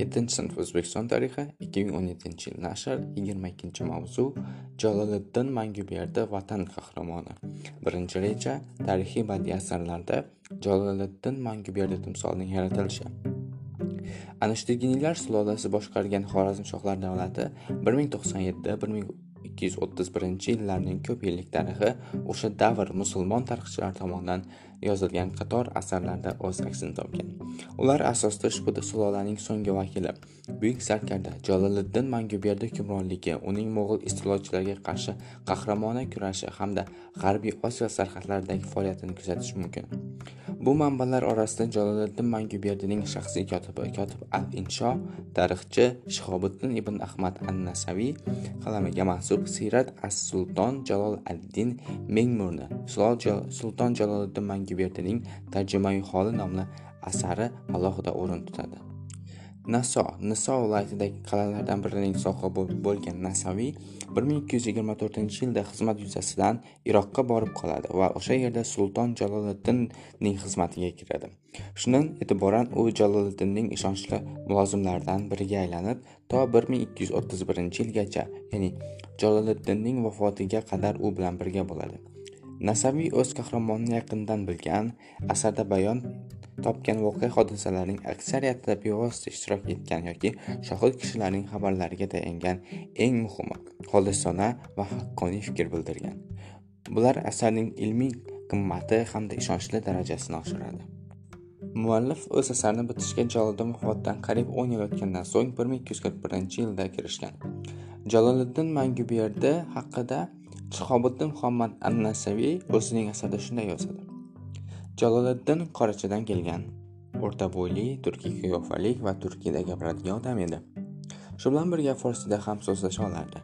yettinchi sinf o'zbekiston tarixi ikki ming o'n yettinchi yil nashr yigirma ikkinchi mavzu jaloliddin manguberdi vatan qahramoni. Birinchi reja tarixiy badiiy asarlarda jaloliddin manguberdi timsolining yaratilishi. Anashtirginiylar sulolasi boshqargan xorazmshohlar davlati bir ming to'qson yetti bir ming ikki yuz o'ttiz birinchi yillarning ko'p yillik tarixi o'sha davr musulmon tarixchilari tomonidan yozilgan qator asarlarda o'z aksini topgan. Ular asosida ushbu sulolaning so'nggi vakili buyuk sarkarda jaloliddin manguberdi hukmronligi uning mo'g'ul istilochilarga qarshi qahramona kurashi hamda g'arbiy osiyo sarhadlaridagi faoliyatini kuzatish mumkin. Bu manbalar orasida jaloliddin manguberdining shaxsiy kotibi kotib al insho tarixchi shihobiddin ibn ahmad an nasaviy qalamiga mansub siyrat as sulton jalol ad-din mengmurni sulton jaloliddin manguberdining tarjimai holi nomli asari alohida o'rin tutadi. Naso niso viloyatidagi qal'alardan birining sohibi bo'lgan nasaviy 1224 yilda xizmat yuzasidan iroqqa borib qoladi va o'sha yerda sulton jaloliddinning xizmatiga kiradi. Shundan e'tiboran u jaloliddinning ishonchli mulozimlaridan biriga aylanib to 1231 yilgacha ya'ni jaloliddinning vafotiga qadar u bilan birga bo'ladi. Nasaviy o'z qahramonini yaqindan bilgan asarda bayon topgan voqea hodisalarning aksariyatida bevosita ishtirok etgan yoki shohid kishilarning xabarlariga tayangan eng muhimi xolisona va haqqoniy fikr bildirgan. Bular asarning ilmiy qimmati hamda ishonchli darajasini oshiradi. Muallif o'z asarini bitishga jaloliddin vafotidan qariyb 10 yil o'tgandan so'ng 1241 yilda kirishgan jaloliddin manguberdi haqida shihobiddin muhammad an nasaviy o'zining asarida shunday yozadi. Jaloliddin qorachadan kelgan. O'rta bo'yli turkiy qiyofali va turkiyada gapiradigan odam edi. Shu bilan birga forsida ham so'zlasha olardi.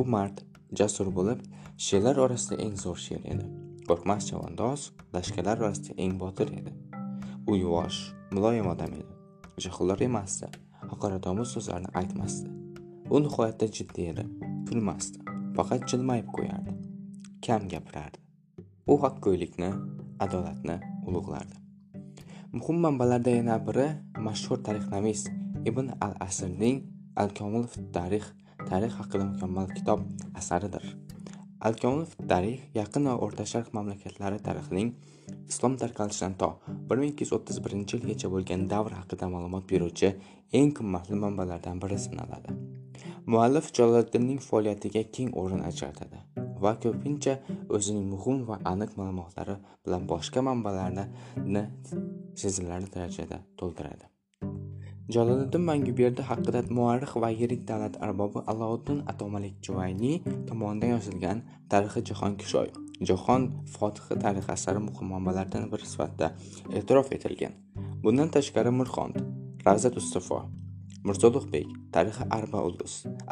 U mard jasur bo'lib sherlar orasida eng zo'r sher edi. Qo'rqmas chavandoz lashkarlar orasida eng botir edi. U yuvosh muloyim odam edi. Johillar emasdi haqoratomuz so'zlarni aytmasdi. U nihoyatda jiddiy edi kulmasdi faqat jilmayib qo'yardi kam gapirardi. U haqqo'ylikni adolatni ulug'lardi. Muhim manbalarda yana biri mashhur tarixnavis ibn al asrning al komil tarix tarix haqida mukammal kitob asaridir. Al komil tarix yaqin va o'rta sharq mamlakatlari tarixining islom tarqalishidan to 1231 yilgacha bo'lgan davr haqida ma'lumot beruvchi eng qimmatli manbalardan biri sanaladi. Muallif jaloliddinning faoliyatiga keng o'rin ajratadi. Va ko'pincha o'zining muhim va aniq ma'lumotlari bilan boshqa manbalarni sezilarli darajada to'ldiradi. Jaloliddin manguberdi haqida muarrix va yirik davlat arbobi allovuddin atomalik juvayniy tomonidan yozilgan tarixi jahon kishoy jahon fotihi tarix asari muhim manbalardan biri sifatida e'tirof etilgan. Bundan tashqari mirxond ravzat ustafo mirzo ulug'bek tarixi arba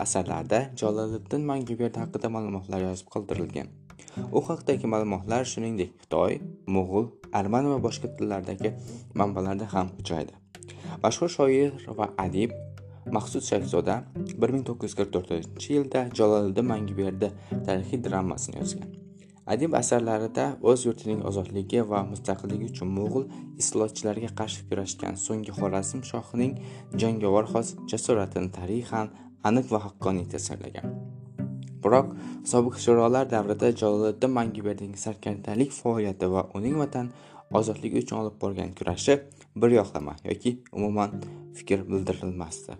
asarlarida jaloliddin manguberdi haqida ma'lumotlar yozib qoldirilgan. U haqdagi ma'lumotlar shuningdek xitoy mo'g'ul arman va boshqa tillardagi manbalarda ham uchraydi. Mashhur shoir va adib maqsud shayxzoda 1944 yilda jaloliddin manguberdi tarixiy dramasini yozgan. Adib asarlarida o'z yurtining ozodligi va mustaqilligi uchun mo'g'ul istilochilarga qarshi kurashgan so'nggi xorazm shohining jangovar xos jasoratini tarixan aniq va haqqoniy tasvirlagan biroq sobiq sho'rolar davrida jaloliddin manguberdining sarkardalik faoliyati va uning vatan ozodligi uchun olib borgan kurashi bir yoqlama yoki umuman fikr bildirilmasdi.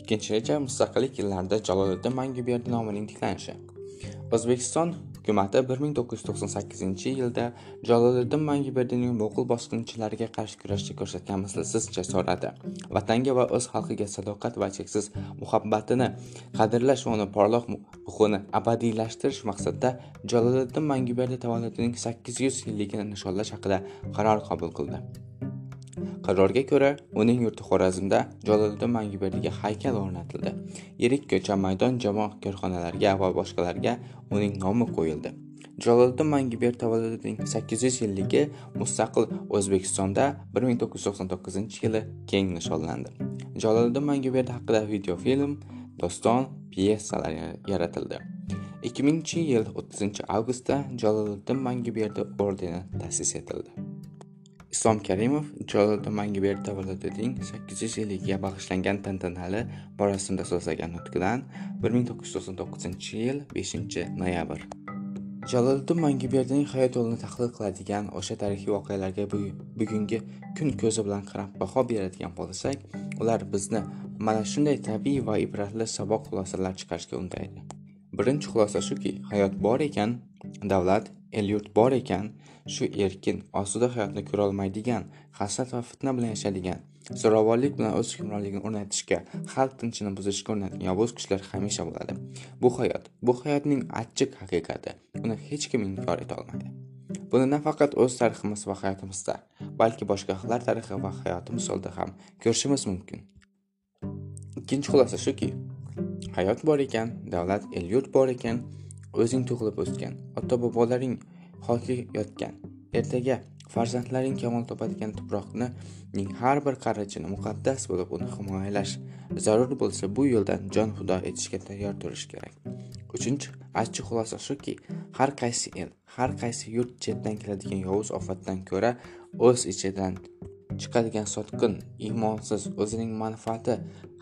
Ikkinchi reja mustaqillik yillarida jaloliddin manguberdi nomining tiklanishi. O'zbekiston hukumati 1998 yilda jaloliddin manguberdining mo'g'ul bosqinchilariga qarshi kurashda ko'rsatgan mislsiz jasorati. Vatanga va o'z xalqiga sadoqat va cheksiz muhabbatini qadrlash va uni porloq ruhini abadiylashtirish maqsadida jaloliddin manguberdi tavalludining 800 yilligini nishonlash haqida qaror qabul qildi. Qarorga ko'ra uning yurti xorazmda jaloliddin manguberdiga haykal o'rnatildi. Yirik ko'cha maydon jamoat korxonalariga va boshqalarga uning nomi qo'yildi. Jaloliddin manguberdi tavalludining 800 yilligi mustaqil o'zbekistonda 1999 yili keng nishonlandi. Jaloliddin manguberdi haqida videofilm doston pyesalar yaratildi. 2000 yil 30 avgustda jaloliddin manguberdi ordeni ta'sis etildi. Islom karimov jaloliddin manguberdi tavalludining sakkiz yuz yilligiga bag'ishlangan tantanali marosimda so'zlagan nutqidan bir ming to'qqiz yuz to'qson to'qqizinchi yil beshinchi noyabr. Jaloliddin manguberdining hayot yo'lini tahlil qiladigan o'sha tarixiy voqealarga bugungi kun ko'zi bilan qarab baho beradigan bo'lsak ular bizni mana shunday tabiiy va ibratli saboq xulosalar chiqarishga undaydi. Birinchi xulosa shuki hayot bor ekan davlat el yurt bor ekan shu erkin osuda hayotni ko'rolmaydigan hasad va fitna bilan yashaydigan zo'ravonlik bilan o'z hukmronligini o'rnatishga xalq tinchini buzishga urinadigan yovuz kuchlar hamisha bo'ladi. Bu hayot bu hayotning achchiq haqiqati uni hech kim inkor eta olmaydi buni nafaqat o'z tariximiz va hayotimizda balki boshqa xalqlar tarixi va hayoti misolida ham ko'rishimiz mumkin. Ikkinchi xulosa shuki hayot bor ekan davlat el yurt bor ekan o'zing tug'ilib o'sgan ota bobolaring hoki yotgan ertaga farzandlaring kamol topadigan tuproqning har bir qarichini muqaddas bo'lib uni himoyalash zarur bo'lsa bu yo'ldan jon fido etishga tayyor turish kerak. Uchinchi achchiq xulosa shuki har qaysi el har qaysi yurt chetdan keladigan yovuz ofatdan ko'ra o'z ichidan chiqadigan sotqin iymonsiz o'zining manfaati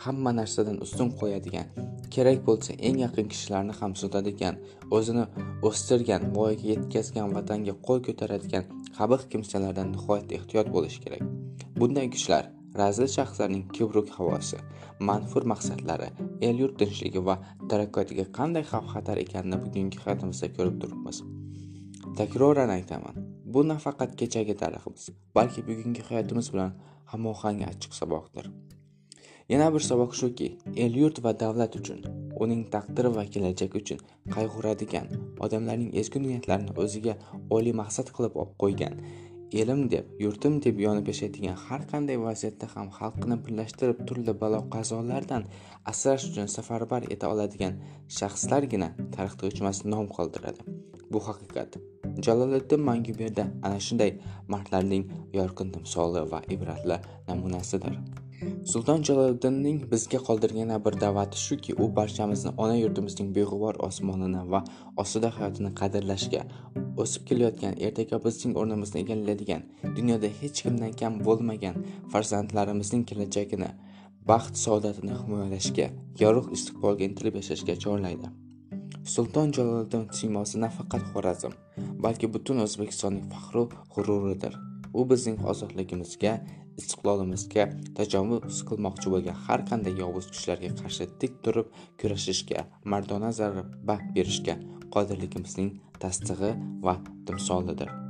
hamma narsadan ustun qo'yadigan kerak bo'lsa eng yaqin kishilarni ham sotadigan o'zini o'stirgan voyaga yetkazgan vatanga qo'l ko'taradigan qabih kimsalardan nihoyat ehtiyot bo'lish kerak. Bunday kuchlar razil shaxslarning kibruk havosi manfur maqsadlari el yurt tinchligi va taraqqiyotiga qanday xavf xatar ekanini bugungi hayotimizda ko'rib turibmiz. Takroran aytaman bu nafaqat kechagi tariximiz balki bugungi hayotimiz bilan hamohang achchiq saboqdir. Yana bir saboq shuki el yurt va davlat uchun uning taqdiri va kelajagi uchun qayg'uradigan odamlarning ezgu niyatlarini o'ziga oliy maqsad qilib qo'ygan elim deb yurtim deb yonib yashaydigan har qanday vaziyatda ham xalqini birlashtirib turli balo qazolardan asrash uchun safarbar eta oladigan shaxslargina tarixda o'chmas nom qoldiradi. Bu haqiqat. Jaloliddin manguberdi ana shunday mardlarning yorqin timsoli va ibratli namunasidir. Sulton jaloliddinning bizga qoldirgan yana bir da'vati shuki u barchamizni ona yurtimizning beg'ubor osmonini va osuda hayotini qadrlashga o'sib kelayotgan ertaga bizning o'rnimizni egallaydigan dunyoda hech kimdan kam bo'lmagan farzandlarimizning kelajagini baxt saodatini himoyalashga yorug' istiqbolga intilib yashashga chorlaydi. Sulton jaloliddin siymosi nafaqat xorazm balki butun o'zbekistonning faxru g'ururidir. U bizning ozodligimizga istiqlolimizga tajovuz qilmoqchi bo'lgan har qanday yovuz kuchlarga qarshi tik turib kurashishga mardona zarba berishga qodirligimizning tasdig'i va timsolidir.